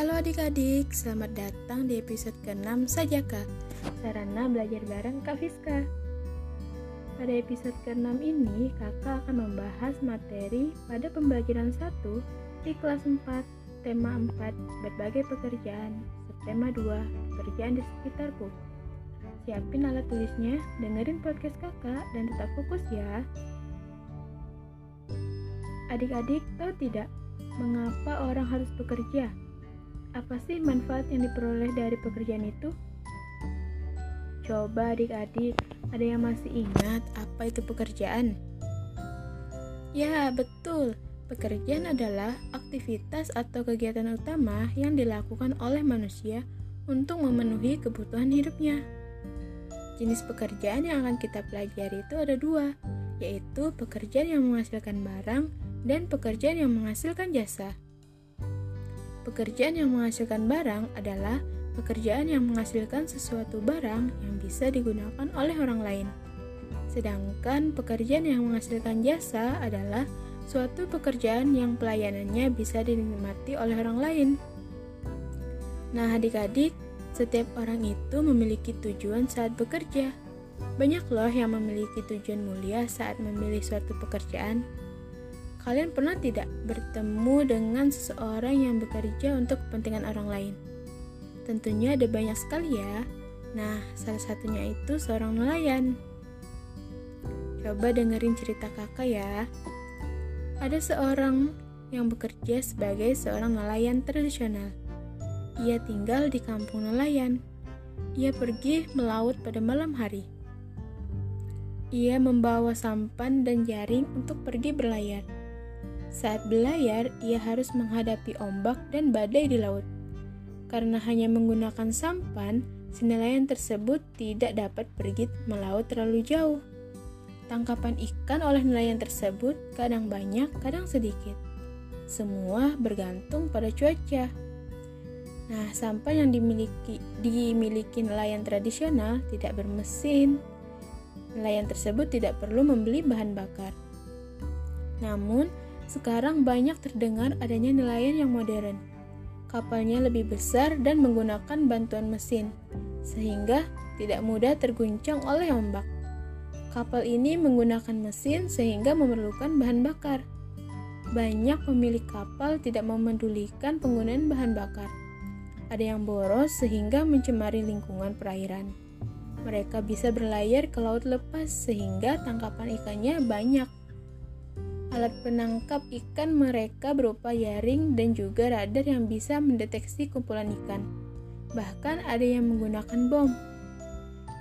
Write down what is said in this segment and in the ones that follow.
Halo adik-adik, selamat datang di episode ke-6 Sajaka Sarana belajar bareng Kak Fiska. Pada episode ke-6 ini, kakak akan membahas materi pada pembelajaran 1 di kelas 4, tema 4, berbagai pekerjaan, subtema 2, pekerjaan di sekitarku. Siapin alat tulisnya, dengerin podcast kakak, dan tetap fokus ya. Adik-adik tahu tidak mengapa orang harus bekerja? Apa sih manfaat yang diperoleh dari pekerjaan itu? Coba adik-adik, ada yang masih ingat apa itu pekerjaan? Ya, betul. Pekerjaan adalah aktivitas atau kegiatan utama yang dilakukan oleh manusia untuk memenuhi kebutuhan hidupnya. Jenis pekerjaan yang akan kita pelajari itu ada dua, yaitu pekerjaan yang menghasilkan barang dan pekerjaan yang menghasilkan jasa. Pekerjaan yang menghasilkan barang adalah pekerjaan yang menghasilkan sesuatu barang yang bisa digunakan oleh orang lain. Sedangkan pekerjaan yang menghasilkan jasa adalah suatu pekerjaan yang pelayanannya bisa dinikmati oleh orang lain. Nah, adik-adik, setiap orang itu memiliki tujuan saat bekerja. Banyak loh yang memiliki tujuan mulia saat memilih suatu pekerjaan. Kalian pernah tidak bertemu dengan seseorang yang bekerja untuk kepentingan orang lain? Tentunya ada banyak sekali ya. Nah, salah satunya itu seorang nelayan. Coba dengerin cerita kakak ya. Ada seorang yang bekerja sebagai seorang nelayan tradisional. Ia tinggal di kampung nelayan. Ia pergi melaut pada malam hari. Ia membawa sampan dan jaring untuk pergi berlayar. Saat berlayar, ia harus menghadapi ombak dan badai di laut. Karena hanya menggunakan sampan, si nelayan tersebut tidak dapat pergi melaut terlalu jauh. Tangkapan ikan oleh nelayan tersebut kadang banyak, kadang sedikit. Semua bergantung pada cuaca. Nah, sampan yang dimiliki dimiliki nelayan tradisional tidak bermesin. Nelayan tersebut tidak perlu membeli bahan bakar. Namun, sekarang banyak terdengar adanya nelayan yang modern. Kapalnya lebih besar dan menggunakan bantuan mesin, sehingga tidak mudah terguncang oleh ombak. Kapal ini menggunakan mesin sehingga memerlukan bahan bakar. Banyak pemilik kapal tidak memedulikan penggunaan bahan bakar. Ada yang boros sehingga mencemari lingkungan perairan. Mereka bisa berlayar ke laut lepas sehingga tangkapan ikannya banyak Alat penangkap ikan mereka berupa jaring dan juga radar yang bisa mendeteksi kumpulan ikan. Bahkan ada yang menggunakan bom.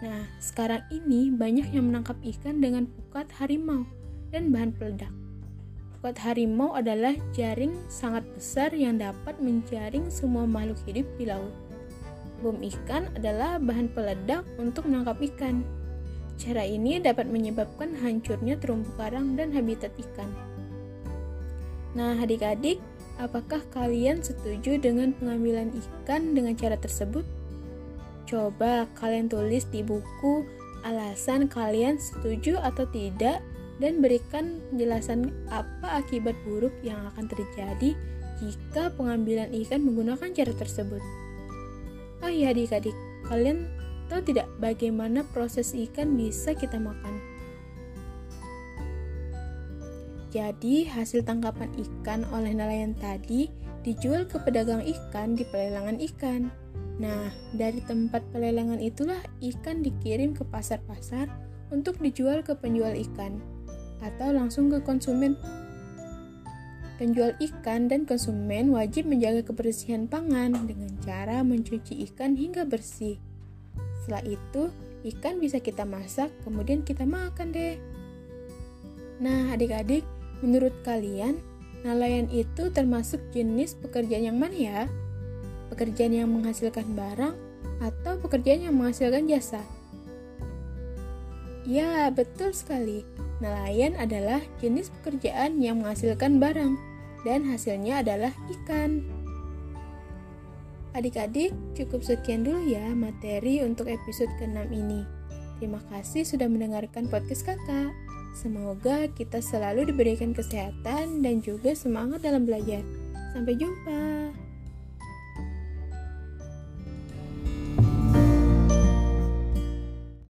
Nah, sekarang ini banyak yang menangkap ikan dengan pukat harimau dan bahan peledak. Pukat harimau adalah jaring sangat besar yang dapat menjaring semua makhluk hidup di laut. Bom ikan adalah bahan peledak untuk menangkap ikan. Cara ini dapat menyebabkan hancurnya terumbu karang dan habitat ikan. Nah, adik-adik, apakah kalian setuju dengan pengambilan ikan dengan cara tersebut? Coba kalian tulis di buku alasan kalian setuju atau tidak dan berikan penjelasan apa akibat buruk yang akan terjadi jika pengambilan ikan menggunakan cara tersebut. Oh iya adik-adik, kalian Tahu tidak bagaimana proses ikan bisa kita makan? Jadi, hasil tangkapan ikan oleh nelayan tadi dijual ke pedagang ikan di pelelangan ikan. Nah, dari tempat pelelangan itulah ikan dikirim ke pasar-pasar untuk dijual ke penjual ikan atau langsung ke konsumen. Penjual ikan dan konsumen wajib menjaga kebersihan pangan dengan cara mencuci ikan hingga bersih. Setelah itu, ikan bisa kita masak, kemudian kita makan deh. Nah, adik-adik, menurut kalian, nelayan itu termasuk jenis pekerjaan yang mana ya? Pekerjaan yang menghasilkan barang atau pekerjaan yang menghasilkan jasa? Ya, betul sekali. Nelayan adalah jenis pekerjaan yang menghasilkan barang dan hasilnya adalah ikan. Adik-adik, cukup sekian dulu ya materi untuk episode ke-6 ini. Terima kasih sudah mendengarkan podcast kakak. Semoga kita selalu diberikan kesehatan dan juga semangat dalam belajar. Sampai jumpa.